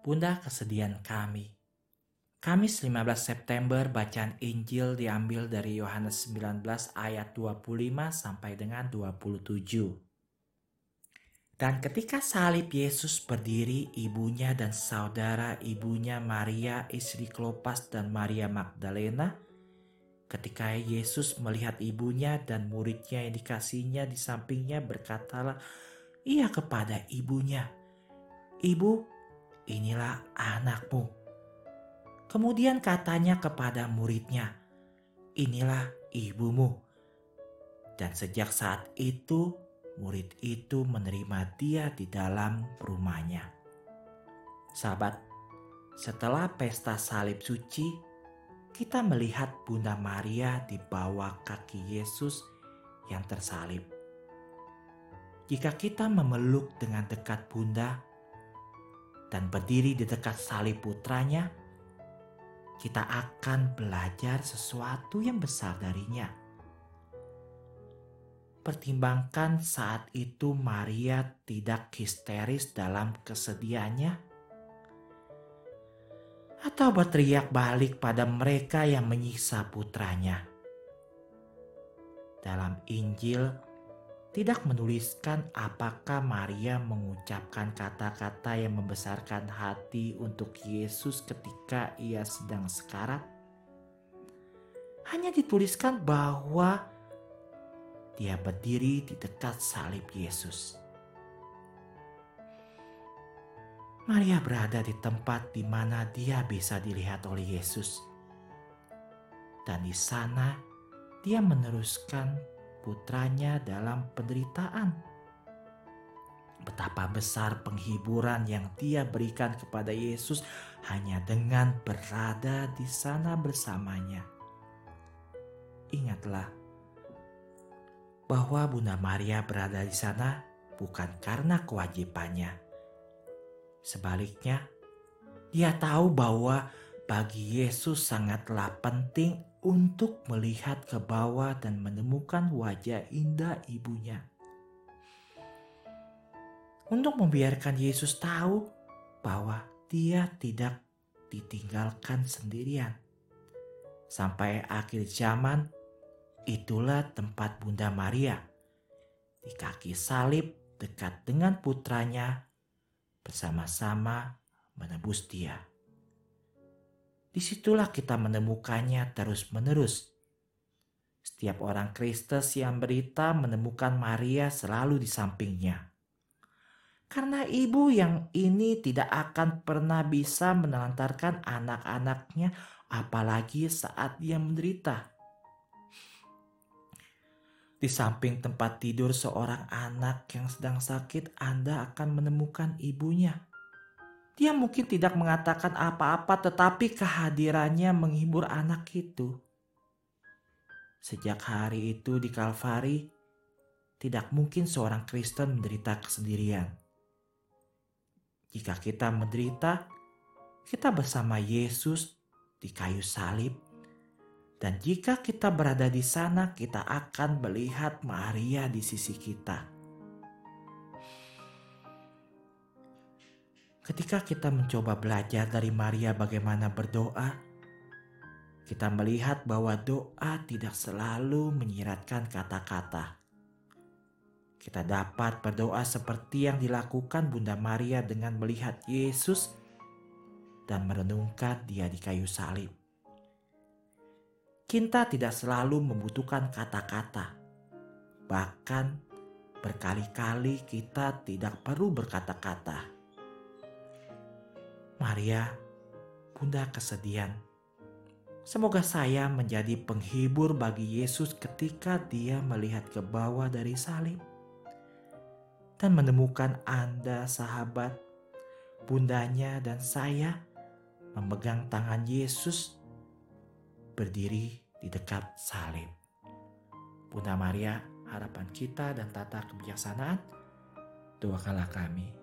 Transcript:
Bunda kesedihan kami. Kamis 15 September bacaan Injil diambil dari Yohanes 19 ayat 25 sampai dengan 27. Dan ketika salib Yesus berdiri, ibunya dan saudara ibunya Maria istri Klopas dan Maria Magdalena, ketika Yesus melihat ibunya dan muridnya yang dikasihnya di sampingnya berkatalah ia kepada ibunya, Ibu, inilah anakmu. Kemudian katanya kepada muridnya, inilah ibumu. Dan sejak saat itu, murid itu menerima dia di dalam rumahnya. Sahabat, setelah pesta salib suci, kita melihat Bunda Maria di bawah kaki Yesus yang tersalib. Jika kita memeluk dengan dekat Bunda, dan berdiri di dekat salib putranya, kita akan belajar sesuatu yang besar darinya. Pertimbangkan saat itu Maria tidak histeris dalam kesedihannya, atau berteriak balik pada mereka yang menyiksa putranya. Dalam Injil, tidak menuliskan apakah Maria mengucapkan kata-kata yang membesarkan hati untuk Yesus ketika ia sedang sekarat. Hanya dituliskan bahwa dia berdiri di dekat salib Yesus. Maria berada di tempat di mana dia bisa dilihat oleh Yesus. Dan di sana dia meneruskan putranya dalam penderitaan. Betapa besar penghiburan yang dia berikan kepada Yesus hanya dengan berada di sana bersamanya. Ingatlah bahwa Bunda Maria berada di sana bukan karena kewajibannya. Sebaliknya, dia tahu bahwa bagi Yesus sangatlah penting untuk melihat ke bawah dan menemukan wajah indah ibunya. Untuk membiarkan Yesus tahu bahwa dia tidak ditinggalkan sendirian. Sampai akhir zaman, itulah tempat Bunda Maria di kaki salib dekat dengan putranya bersama-sama menebus dia. Di situlah kita menemukannya terus-menerus. Setiap orang Kristus yang berita menemukan Maria selalu di sampingnya. Karena ibu yang ini tidak akan pernah bisa menelantarkan anak-anaknya apalagi saat dia menderita. Di samping tempat tidur seorang anak yang sedang sakit, Anda akan menemukan ibunya dia mungkin tidak mengatakan apa-apa, tetapi kehadirannya menghibur anak itu. Sejak hari itu di Kalvari, tidak mungkin seorang Kristen menderita kesendirian. Jika kita menderita, kita bersama Yesus di kayu salib, dan jika kita berada di sana, kita akan melihat Maria di sisi kita. Ketika kita mencoba belajar dari Maria bagaimana berdoa, kita melihat bahwa doa tidak selalu menyiratkan kata-kata. Kita dapat berdoa seperti yang dilakukan Bunda Maria dengan melihat Yesus dan merenungkan Dia di kayu salib. Kita tidak selalu membutuhkan kata-kata, bahkan berkali-kali kita tidak perlu berkata-kata Maria, Bunda kesedihan. Semoga saya menjadi penghibur bagi Yesus ketika dia melihat ke bawah dari salib dan menemukan Anda sahabat, bundanya dan saya memegang tangan Yesus berdiri di dekat salib. Bunda Maria, harapan kita dan tata kebijaksanaan, doakanlah kami